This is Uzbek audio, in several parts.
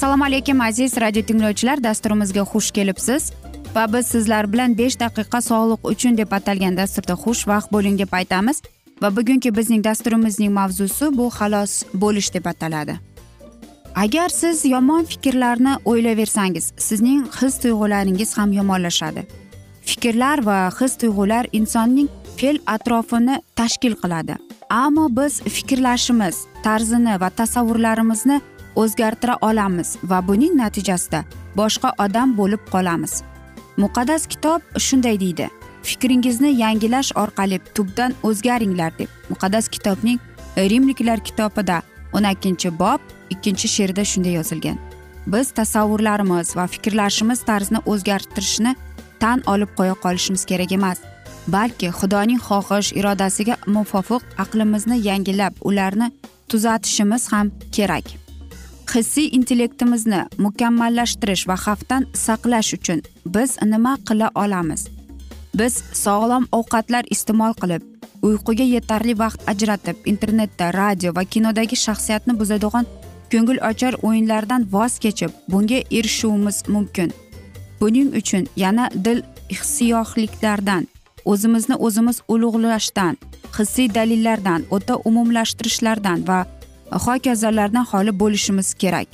assalomu alaykum aziz radio tinglovchilar. Dasturimizga xush kelibsiz. Va biz sizlar bilan besh daqiqa sog'liq uchun deb atalgan dasturda xushvaqt bo'ling deb aytamiz. Va bugungi bizning dasturimizning mavzusi bu xalos bo'lish deb ataladi. Agar siz yomon fikrlarni o'ylayversangiz sizning his tuyg'ularingiz ham yomonlashadi. Fikrlar va his tuyg'ular insonning fe'l atrofini tashkil qiladi. Ammo biz fikrlashimiz tarzini va tasavvurlarimizni o'zgartira olamiz va buning natijasida boshqa odam bo'lib qolamiz. Muqaddas kitob shunday deydi. Fikringizni yangilash orqali tubdan o'zgaringlar deb. Muqaddas kitobning rimliklar kitobida o'n ikkinchi bob ikkinchi she'rida shunday yozilgan. Biz tasavvurlarimiz va fikrlashimiz tarzini o'zgartirishni tan olib qo'ya qolishimiz kerak emas balki xudoning xohish irodasiga muvofiq aqlimizni yangilab ularni tuzatishimiz ham kerak. Hissiy intellektimizni mukammallashtirish va xavfdan saqlash uchun biz nima qila olamiz? Biz sog'lom ovqatlar iste'mol qilib uyquga yetarli vaqt ajratib internetda radio va kinodagi shaxsiyatni buzadigan ko'ngil ochar o'yinlardan voz kechib bunga erishishimiz mumkin. Buning uchun yana dil hissiyohliklardan o'zimizni o'zimiz ulug'lashdan hissiy dalillardan o'ta umumlashtirishlardan va hokazolardan xoli bo'lishimiz kerak.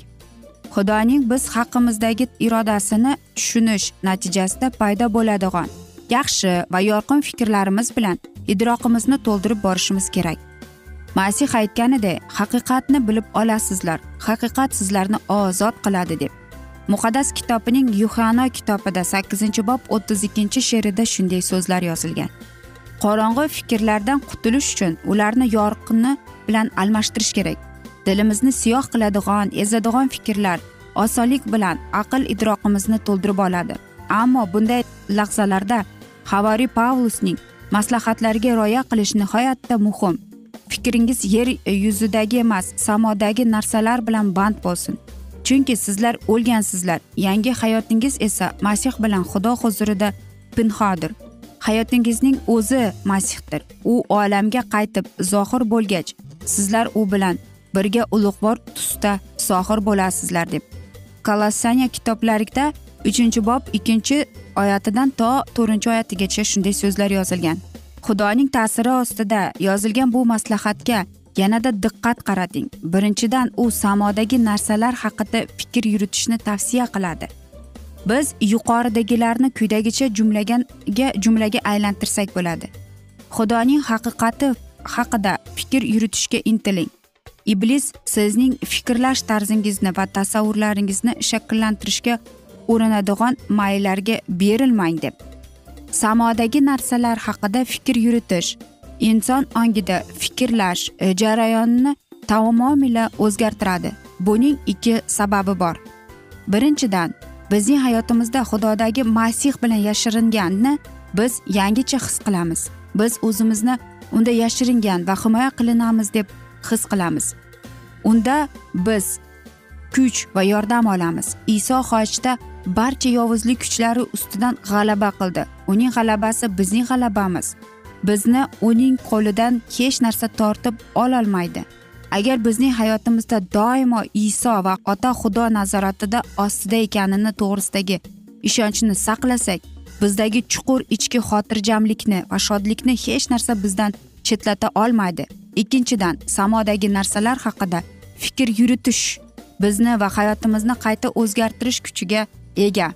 Xudoning biz haqimizdagi irodasini tushunish natijasida paydo bo'ladigan yaxshi va yorqin fikrlarimiz bilan idroqimizni to'ldirib borishimiz kerak. Masih aytganidek haqiqatni bilib olasizlar haqiqat sizlarni ozod qiladi deb. Muqaddas kitobining yuhano kitobida sakkizinchi bob o'ttiz ikkinchi she'rida shunday so'zlar yozilgan. Qorong'i fikrlardan qutulish uchun ularni yorqini bilan almashtirish kerak. Dilimizni siyoh qiladigan ezadigan fikrlar osonlik bilan aql idroqimizni to'ldirib oladi. Ammo bunday lahzalarda havariy pavlusning maslahatlariga rioya qilish nihoyatda muhim. Fikringiz yer yuzidagi emas samodagi narsalar bilan band bo'lsin. Chunki sizlar o'lgansizlar. Yangi hayotingiz esa masih bilan xudo huzurida pinhodir. Hayotingizning o'zi masihdir. U olamga qaytib zohir bo'lgach sizlar u bilan birga ulug'vor tusda sohir bo'lasizlar deb. Kolossaniya kitoblarida uchinchi bob ikkinchi oyatidan to to'rtinchi oyatigacha shunday so'zlar yozilgan. Xudoning ta'siri ostida yozilgan bu maslahatga yanada diqqat qarating birinchidan u samodagi narsalar haqida fikr yuritishni tavsiya qiladi. Biz yuqoridagilarni quyidagicha jumlaganga jumlaga aylantirsak bo'ladi. Xudoning haqiqati haqida fikr yuritishga intiling. Iblis sizning fikrlash tarzingizni va tasavvurlaringizni shakllantirishga urinadigan maylarga berilmang deb. Samodagi narsalar haqida fikr yuritish inson ongida fikrlash jarayonini tamomila o'zgartiradi. Buning ikki sababi bor. Birinchidan bizning hayotimizda xudodagi masih bilan yashiringanni biz yangicha his qilamiz. Biz o'zimizni unda yashiringan va himoya qilinamiz deb his qilamiz. Unda biz kuch va yordam olamiz. Iso hojda barcha yovuzlik kuchlari ustidan g'alaba qildi. Uning g'alabasi bizning g'alabamiz. Bizni uning qo'lidan hech narsa tortib ololmaydi. Agar bizning hayotimizda doimo iso va ota xudo nazoratida ostida ekanini to'g'risidagi ishonchni saqlasak bizdagi chuqur ichki xotirjamlikni va shodlikni hech narsa bizdan chetlata olmaydi. Ikkinchidan samodagi narsalar haqida fikr yuritish bizni va hayotimizni qayta o'zgartirish kuchiga ega.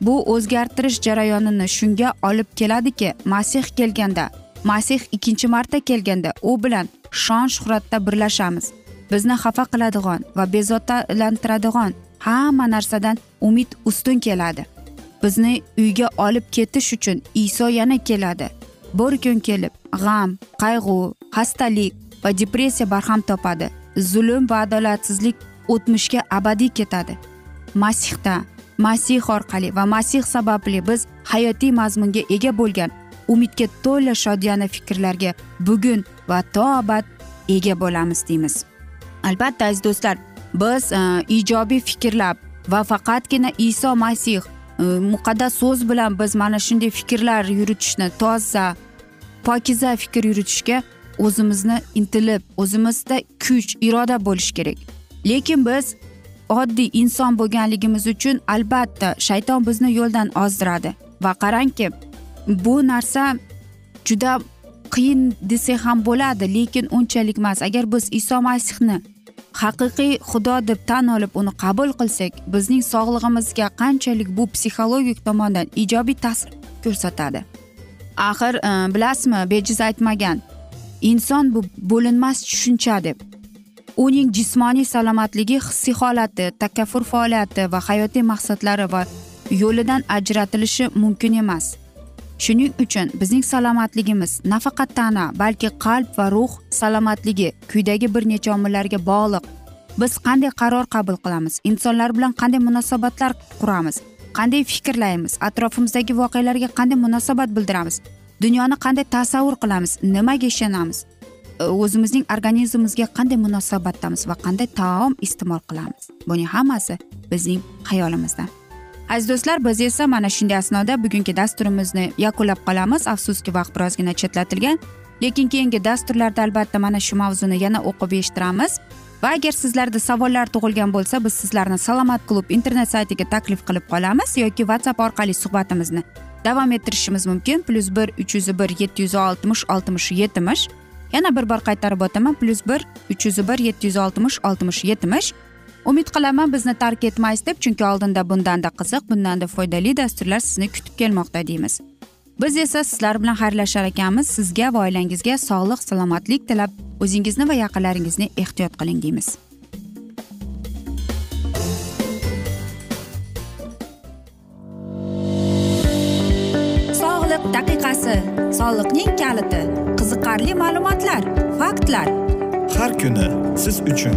Bu o'zgartirish jarayonini shunga olib keladiki masih kelganda masih ikkinchi marta kelganda u bilan shon shuhratda birlashamiz. Bizni xafa qiladigan va bezovtalantiradigan hamma narsadan umid ustun keladi. Bizni uyga olib ketish uchun iso yana keladi. Bir kun kelib g'am qayg'u xastalik va depressiya barham topadi. Zulm va adolatsizlik o'tmishga abadiy ketadi. Masihda masih orqali va masih sababli biz hayotiy mazmunga ega bo'lgan umidga to'la shodiyona fikrlarga bugun va to abad ega bo'lamiz deymiz. Albatta aziz do'stlar biz e, ijobiy fikrlab va faqatgina iso masih muqaddas so'z bilan biz mana shunday fikrlar yuritishni toza pokiza fikr yuritishga o'zimizni intilib o'zimizda kuch iroda bo'lishi kerak. Lekin biz oddiy inson bo'lganligimiz uchun albatta shayton bizni yo'ldan ozdiradi. Va qarangki bu narsa juda qiyin desak ham bo'ladi lekin unchalik emas. Agar biz iso masihni haqiqiy xudo deb tan olib uni qabul qilsak bizning sog'lig'imizga qanchalik bu psixologik tomondan ijobiy ta'sir ko'rsatadi? Axir e, bilasizmi bejiz aytmagan inson bu bo'linmas tushuncha deb. Uning jismoniy salomatligi hissiy holati takaffur faoliyati va hayotiy maqsadlari va yo'lidan ajratilishi mumkin emas. Shuning uchun bizning salomatligimiz nafaqat tana balki qalb va ruh salomatligi quyidagi bir necha omillarga bog'liq. Biz qanday qaror qabul qilamiz? Insonlar bilan qanday munosabatlar quramiz? Qanday fikrlaymiz? Atrofimizdagi voqealarga qanday munosabat bildiramiz? Dunyoni qanday tasavvur qilamiz? Nimaga ishonamiz? O'zimizning organizmimizga qanday munosabatdamiz va qanday taom iste'mol qilamiz? Buning hammasi bizning xayolimizda aziz do'stlar biz esa mana shunday asnoda bugungi dasturimizni yakunlab qolamiz. Afsuski vaqt birozgina chetlatilgan. Lekin keyingi dasturlarda albatta mana shu mavzuni yana o'qib eshittiramiz. Va agar sizlarda savollar tug'ilgan bo'lsa biz sizlarni salomat klub internet saytiga taklif qilib qolamiz yoki whatsapp orqali suhbatimizni davom ettirishimiz mumkin. Plyus bir uch yuz bir yetti yuz oltmish oltmish yetmish. Yana bir bor qaytarib o'taman. Plyus bir uch yuz bir yetti yuz oltmish oltmish yetmish. Umid qilaman bizni tark etmaysiz deb chunki oldinda bundanda qiziq bundanda foydali dasturlar sizni kutib kelmoqda deymiz. Biz esa sizlar bilan xayrlashar ekanmiz. Sizga va oilangizga sog'lik salomatlik tilab o'zingizni va yaqinlaringizni ehtiyot qiling deymiz. Sog'liq daqiqasi soliqning kaliti qiziqarli ma'lumotlar faktlar. Har kuni siz uchun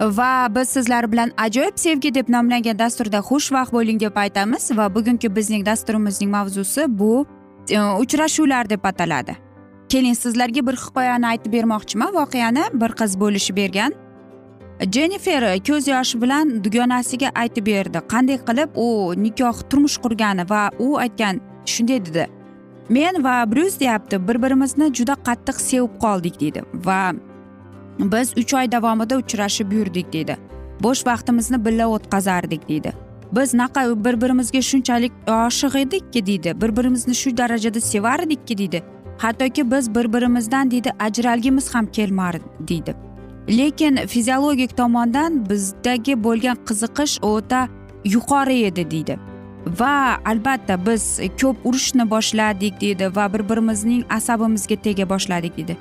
Va biz sizlar bilan ajoyib sevgi deb nomlangan dasturda xushvaqt bo'ling deb aytamiz va bugungi bizning dasturimizning mavzusi bu e, uchrashuvlar deb ataladi. Keling sizlarga bir hikoyani aytib bermoqchiman voqeani bir qiz bo'lishib bergan. Jennifer ko'z yoshi bilan dugonasiga aytib berdi. Qanday qilib u nikoh turmush qurgani? Va u aytgan shunday dedi. Men va bryus deyapti bir birimizni juda qattiq sevib qoldik deydi va biz uch oy davomida uchrashib yurdik deydi. Bo'sh vaqtimizni birga o'tkazardik deydi. Biz naqa bir birimizga shunchalik oshiq edikki deydi. Bir birimizni shu darajada sevardikki deydi. Hattoki biz bir birimizdan deydi ajralgimiz ham kelmardi deydi. Lekin fiziologik tomondan bizdagi bo'lgan qiziqish o'ta yuqori edi deydi. Va albatta biz ko'p urushni boshladik deydi va bir birimizning asabimizga tega boshladik deydi.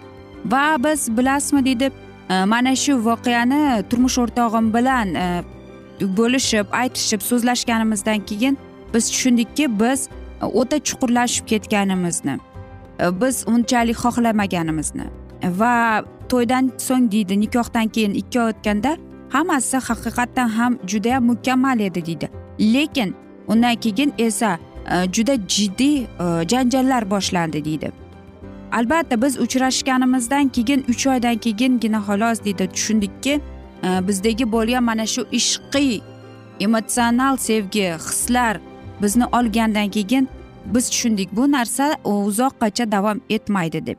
Va biz bilasizmi deydi Э, mana shu voqeani turmush o'rtog'im bilan э, bo'lishib aytishib so'zlashganimizdan keyin biz tushundikki biz e, o'ta chuqurlashib ketganimizni e, biz unchalik xohlamaganimizni va to'ydan so'ng deydi nikohdan keyin ikki oy o'tganda hammasi haqiqatdan ham judayam mukammal edi deydi. Lekin undan keyin esa e, juda jiddiy janjallar boshlandi deydi. Albatta biz uchrashganimizdan keyin uch oydan keyingina xolos deydi tushundikki e, bizdagi bo'lgan mana shu ishqiy emotsional sevgi hislar bizni olgandan keyin biz tushundik bu narsa uzoqqacha davom etmaydi deb.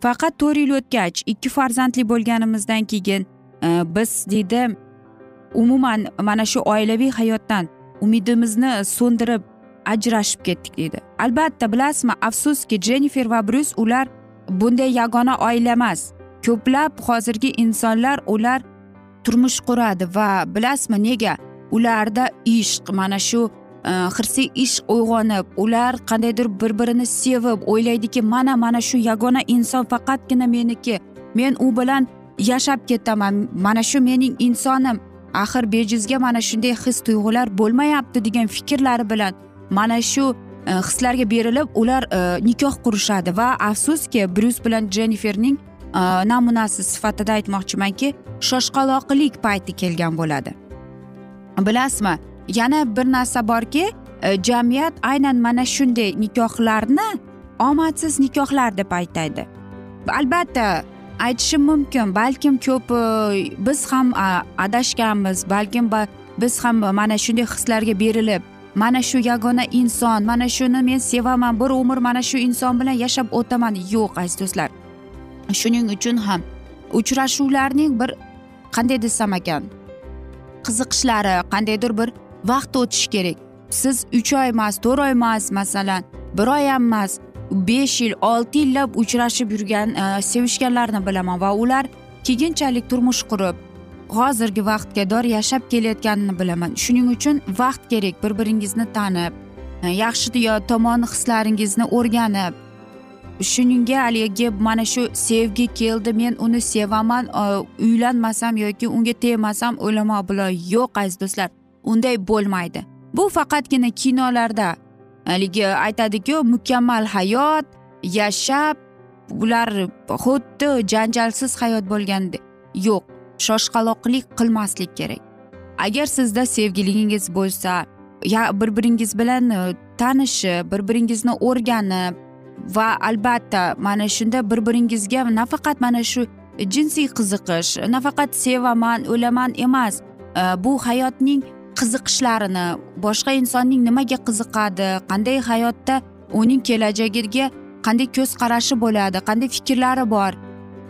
Faqat to'rt yil o'tgach ikki farzandli bo'lganimizdan keyin e, biz deydi umuman mana shu oilaviy hayotdan umidimizni so'ndirib ajrashib ketdik deydi. Albatta bilasizmi afsuski jennifer va bryus ular bunday yagona oila emas. Ko'plab hozirgi insonlar ular turmush quradi va bilasizmi nega? Ularda ishq mana shu e, hirsiy ishq uyg'onib ular qandaydir bir birini sevib o'ylaydiki mana mana shu yagona inson faqatgina meniki. Men u bilan yashab ketaman mana shu mening insonim. Axir bejizga mana shunday his tuyg'ular bo'lmayapti degan fikrlari bilan mana shu e, hislarga berilib ular e, nikoh qurishadi va afsuski bryus bilan jenniferning e, namunasi sifatida aytmoqchimanki shoshqaloqlik payti kelgan bo'ladi. Bilasizmi yana bir narsa borki jamiyat aynan mana shunday nikohlarni omadsiz nikohlar deb aytadi albatta aytishim mumkin balkim ko'p biz ham adashganmiz balkim biz ham mana shunday hislarga berilib mana shu yagona inson mana shuni men sevaman bir umr mana shu inson bilan yashab o'taman. Yo'q aziz do'stlar. Shuning uchun ham uchrashuvlarning bir qanday desam ekan qiziqishlari qandaydir bir vaqt o'tishi kerak. Siz uch oy emas to'rt oy emas masalan bir oy ham emas besh yil olti yillab uchrashib yurgan e, sevishganlarni bilaman va ular keyinchalik turmush qurib hozirgi vaqtga dor yashab kelayotganini bilaman. Shuning uchun vaqt kerak bir biringizni tanib e, yaxshi tomon hislaringizni o'rganib shuningga haligi mana shu sevgi keldi men uni sevaman e, uylanmasam yoki unga tegmasam o'laman bular yo'q aziz do'stlar. Unday bo'lmaydi. Bu faqatgina kinolarda haligi aytadiku mukammal hayot yashab ular xuddi janjalsiz hayot bo'lgandek yo'q. Shoshqaloqlik qilmaslik kerak. Agar sizda sevgiligingiz bo'lsa ya bir biringiz bilan e, tanishib bir biringizni o'rganib va albatta mana shunda bir biringizga nafaqat mana shu jinsiy qiziqish nafaqat sevaman o'laman emas e, bu hayotning qiziqishlarini boshqa insonning nimaga qiziqadi qanday hayotda uning kelajagiga qanday ko'z qarashi bo'ladi qanday fikrlari bor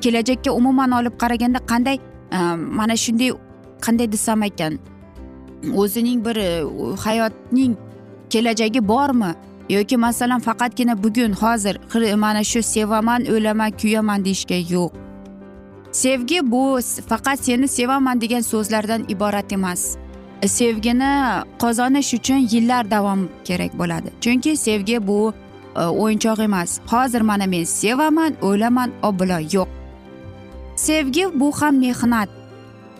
kelajakka umuman olib qaraganda qanday mana shunday qanday desam ekan o'zining bir hayotning kelajagi bormi? Yoki masalan faqatgina bugun hozir mana shu sevaman o'laman kuyaman deyishga yo'q. Sevgi bu faqat seni sevaman degan so'zlardan iborat emas. Sevgini qozonish uchun yillar davom kerak bo'ladi. Chunki sevgi bu e, o'yinchoq emas. Hozir mana men sevaman o'laman obilo yo'q. Sevgi bu ham mehnat.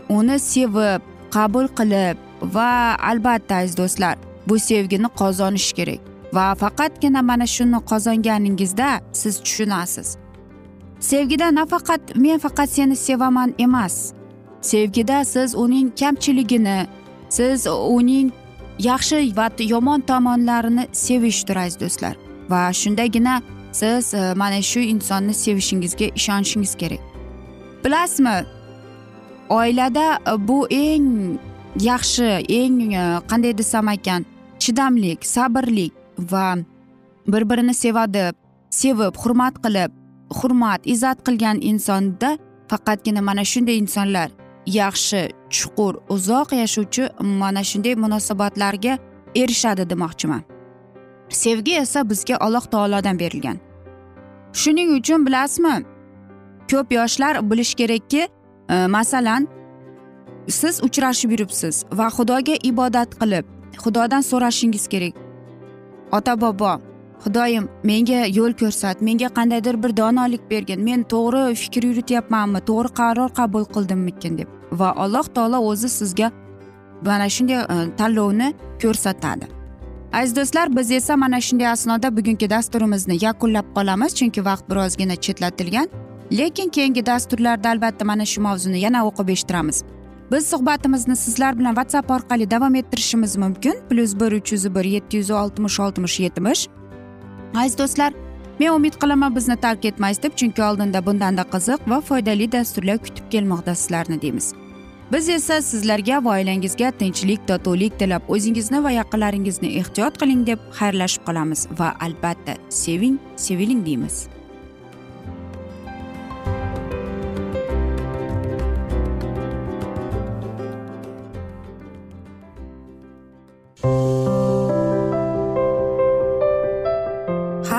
Uni sevib qabul qilib va albatta aziz do'stlar bu sevgini qozonish kerak. Va faqatgina mana shuni qozonganingizda siz tushunasiz. Sevgida nafaqat men faqat seni sevaman emas. Sevgida siz uning kamchiligini siz uning yaxshi va yomon tomonlarini sevishdir aziz do'stlar. Va shundagina siz e, mana shu insonni sevishingizga ishonishingiz kerak. Bilasizmi? Oilada e, bu eng yaxshi eng e, qanday desam ekan chidamlik sabrlik va bir birini sevadi sevib hurmat qilib hurmat izzat qilgan insonda faqatgina mana shunday insonlar yaxshi chuqur uzoq yashovchi mana shunday munosabatlarga erishadi demoqchiman. Sevgi esa bizga alloh taolodan berilgan. Shuning uchun bilasizmi? Ko'p yoshlar bilish kerakki e, masalan siz uchrashib yuribsiz va xudoga ibodat qilib xudodan so'rashingiz kerak. Ota bobo xudoyim menga yo'l ko'rsat menga qandaydir bir donolik bergin men to'g'ri fikr yurityapmanmi to'g'ri qaror qabul qildimmikin deb. Va alloh taolo o'zi sizga mana shunday e, tanlovni ko'rsatadi. Aziz do'stlar biz esa mana shunday asnoda bugungi dasturimizni yakunlab qolamiz chunki vaqt birozgina chetlatilgan. Lekin keyingi dasturlarda albatta mana shu mavzuni yana o'qib eshittiramiz. Biz suhbatimizni sizlar bilan whatsapp orqali davom ettirishimiz mumkin. Plyus bir uch yuz bir yetti yuz oltmish oltmish yetmish. Aziz do'stlar men umid qilaman bizni tark etmaysiz deb chunki oldinda bundanda qiziq va foydali dasturlar kutib kelmoqda sizlarni deymiz. Biz esa sizlarga va oilangizga tinchlik totuvlik tilab o'zingizni va yaqinlaringizni ehtiyot qiling deb xayrlashib qolamiz va albatta seving seviling deymiz.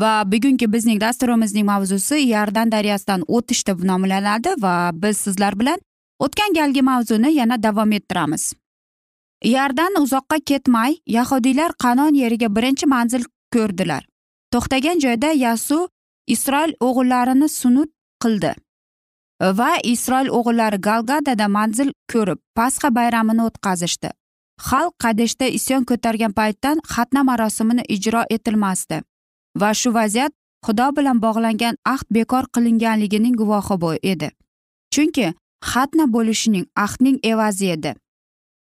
Va bugungi bizning dasturimizning mavzusi iordan daryosidan o'tish deb nomlanadi va biz sizlar bilan o'tgan galgi mavzuni yana davom ettiramiz. Iordan uzoqqa ketmay yahudiylar qanon yeriga birinchi manzil ko'rdilar. To'xtagan joyda yasu isroil o'g'illarini sunut qildi va isroil o'g'illari galgadada manzil ko'rib pasxa bayramini o'tkazishdi. Xalq qadeshda isyon ko'targan paytdan xatna marosimini ijro etilmasdi. Va shu vaziyat xudo bilan bog'langan ahd bekor qilinganligining guvohi edi. Chunki xatna bo'lishining ahdning evazi edi.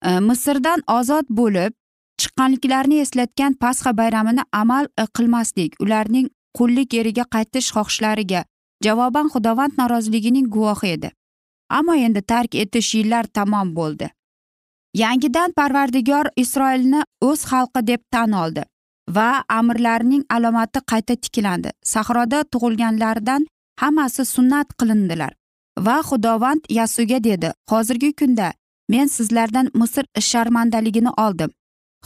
E, misrdan ozod bo'lib chiqqanliklarni eslatgan pasxa bayramini amal e, qilmaslik ularning qullik yeriga qaytish xohishlariga javoban xudovand noroziligining guvohi edi. Ammo endi tark etish yillar tamom bo'ldi. Yangidan parvardigor isroilni o'z xalqi deb tan oldi. Va amirlarning alomati qayta tiklandi. Sahroda tug'ilganlardan hammasi sunnat qilindilar. Va xudovand yasuga dedi hozirgi kunda men sizlardan misr sharmandaligini oldim.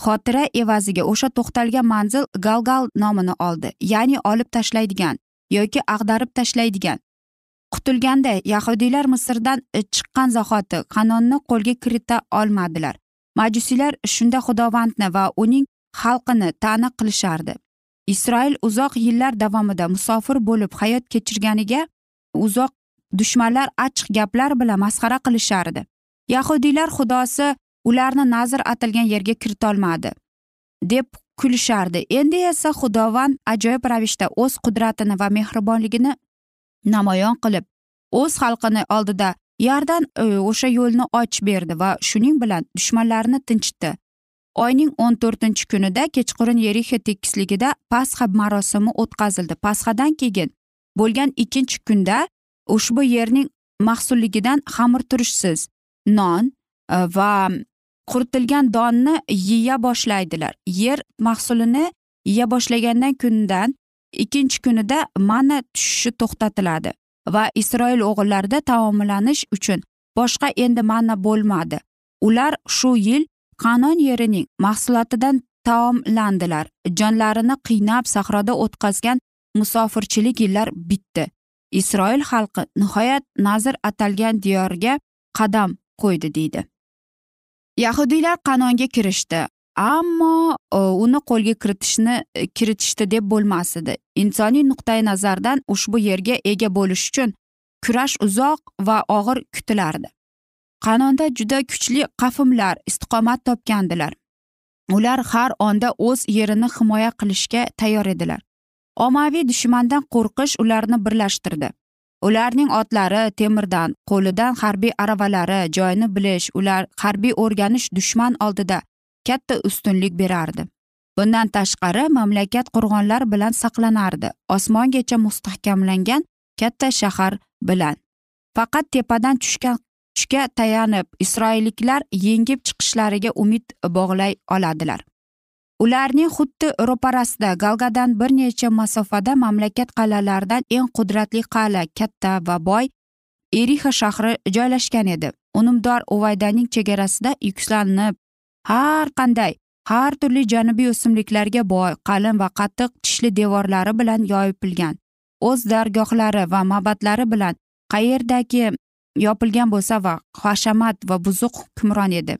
Xotira evaziga o'sha to'xtalgan manzil galgal nomini oldi. Ya'ni olib tashlaydigan yoki ag'darib tashlaydigan. Qutulganda yahudiylar misrdan chiqqan zahoti qanonni qo'lga kirita olmadilar. Majusiylar shunda xudovandni va uning xalqini ta'na qilishardi. Isroil uzoq yillar davomida musofir bo'lib hayot kechirganiga uzoq dushmanlar achchiq gaplar bilan masxara qilishardi. Yahudiylar xudosi ularni nazr atilgan yerga kiritolmadi deb kulishardi. Endi esa xudovand ajoyib ravishda o'z qudratini va mehribonligini namoyon qilib o'z xalqini oldida yardan e, o'sha yo'lni ochib berdi va shuning bilan dushmanlarni tinchitdi. Oyning o'n to'rtinchi kunida kechqurun yerixa tekisligida pasxa marosimi o'tkazildi. Pasxadan keyin bo'lgan ikkinchi kunda ushbu yerning mahsulligidan xamirturishsiz non e, va quritilgan donni yeya boshlaydilar. Yer mahsulini yeya boshlagandan kundan ikkinchi kunida mana tushishi to'xtatiladi va isroil o'g'illarida taomlanish uchun boshqa endi manna bo'lmadi. Ular shu yil qanon yerining mahsulotidan taomlandilar. Jonlarini qiynab sahroda o'tkazgan musofirchilik yillar bitdi. Isroil xalqi nihoyat nazr atalgan diyorga qadam qo'ydi deydi. Yahudiylar qanonga kirishdi ammo e, uni qo'lga kiritishni e, kiritishdi deb bo'lmas edi insoniy nuqtai nazardan ushbu yerga ega bo'lish uchun kurash uzoq va og'ir kutilardi. Qanonda juda kuchli qafimlar istiqomat topgandilar. Ular har onda o'z yerini himoya qilishga tayyor edilar. Ommaviy dushmandan qo'rqish ularni birlashtirdi. Ularning otlari temirdan qo'lidan harbiy aravalari joyini bilish ular harbiy o'rganish dushman oldida katta ustunlik berardi. Bundan tashqari mamlakat qo'rg'onlar bilan saqlanardi. Osmongacha mustahkamlangan katta shahar bilan. Faqat tepadan tushgan kuchga tayanib isroilliklar yengib chiqishlariga umid bog'lay oladilar. Ularning xuddi ro'parasida galgadan bir necha masofada mamlakat qal'alaridan eng qudratli qal'a katta va boy erixa shahri joylashgan edi. Unumdor uvaydaning chegarasida yukslanib har qanday har turli janubiy o'simliklarga boy qalin va qattiq tishli devorlari bilan yopilgan o'z dargohlari va mabadlari bilan qayerdaki yopilgan bo'lsa va hashamat va buzuq hukmron edi.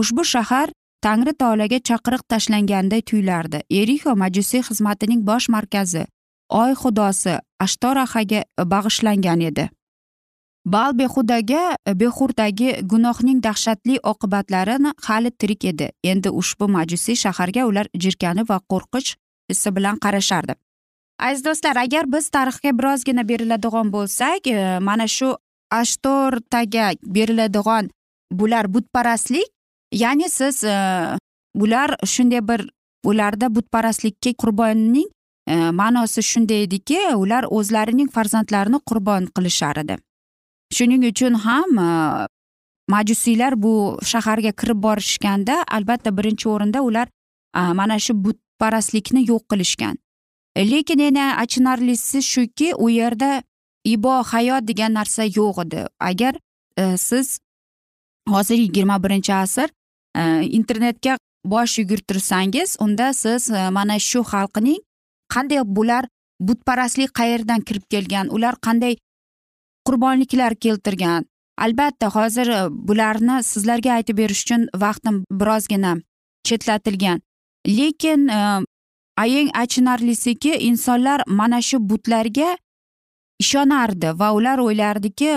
Ushbu shahar tangri taologa chaqiriq tashlanganday tuyulardi. Erixo majusiy xizmatining bosh markazi oy xudosi ashtorahaga bag'ishlangan edi. Bal behudaga behurdagi gunohning dahshatli oqibatlarini hali tirik edi. Endi ushbu majusiy shaharga ular jirkanib va qo'rqinch hissi bilan qarashardi. Aziz do'stlar agar biz tarixga birozgina beriladigan bo'lsak e, mana shu ashtortaga beriladigan bular butparastlik? Ya'ni siz e, bular shunday bir ularda butparastlikka qurbonning e, ma'nosi shunday ediki ular o'zlarining farzandlarini qurbon qilishar edi. Shuning uchun ham e, majusiylar bu shaharga kirib borishganda albatta birinchi o'rinda ular mana shu butparastlikni yo'q qilishgan. Lekin yana achinarlisi shuki u yerda ibo hayot degan narsa yo'q edi. Agar e, siz hozir yigirma birinchi asr e, internetga bosh yugurtirsangiz unda siz e, mana shu xalqning qanday bular butparastlik qayerdan kirib kelgan ular qanday qurbonliklar keltirgan. Albatta hozir e, bularni sizlarga aytib berish uchun vaqtim birozgina chetlatilgan. Lekin e, eng achinarlisiki insonlar mana shu butlarga ishonardi va ular o'ylardiki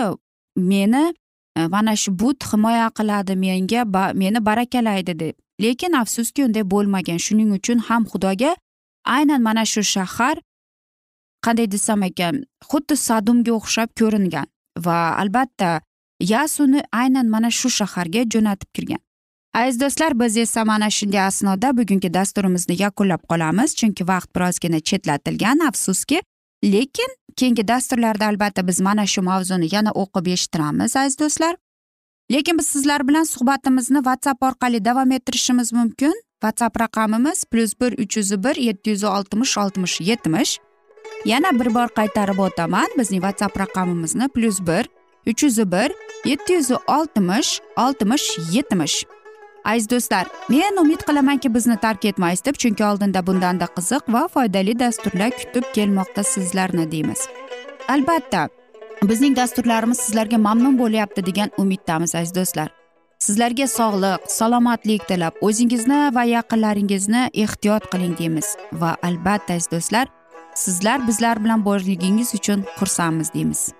meni e, mana shu but himoya qiladi menga ba, meni barakalaydi deb. Lekin afsuski unday bo'lmagan. Shuning uchun ham xudoga aynan mana shu shahar qanday desam ekan xuddi sadumga o'xshab ko'ringan va albatta yasuni aynan mana shu shaharga jo'natib kirgan. Aziz do'stlar biz esa mana shunday asnoda bugungi dasturimizni yakunlab qolamiz chunki vaqt birozgina chetlatilgan afsuski. Lekin keyingi dasturlarda albatta biz mana shu mavzuni yana o'qib eshittiramiz aziz do'stlar. Lekin biz sizlar bilan suhbatimizni whatsapp orqali davom ettirishimiz mumkin. Whatsapp raqamimiz plyus bir uch yuz bir yetti yuz oltmish oltmish yetmish. Yana bir bor qaytarib o'taman. Bizning whatsapp raqamimizni plyus bir uch yuz bir yetti yuz oltmish oltmish yetmish. Aziz do'stlar men umid qilamanki bizni tark etmaysiz deb chunki oldinda bundanda qiziq va foydali dasturlar kutib kelmoqda sizlarni deymiz. Albatta bizning dasturlarimiz sizlarga mamnun bo'lyapti degan umiddamiz aziz do'stlar. Sizlarga sog'lik salomatlik tilab o'zingizni va yaqinlaringizni ehtiyot qiling deymiz. Va albatta aziz do'stlar sizlar bizlar bilan borligingiz uchun xursandmiz deymiz.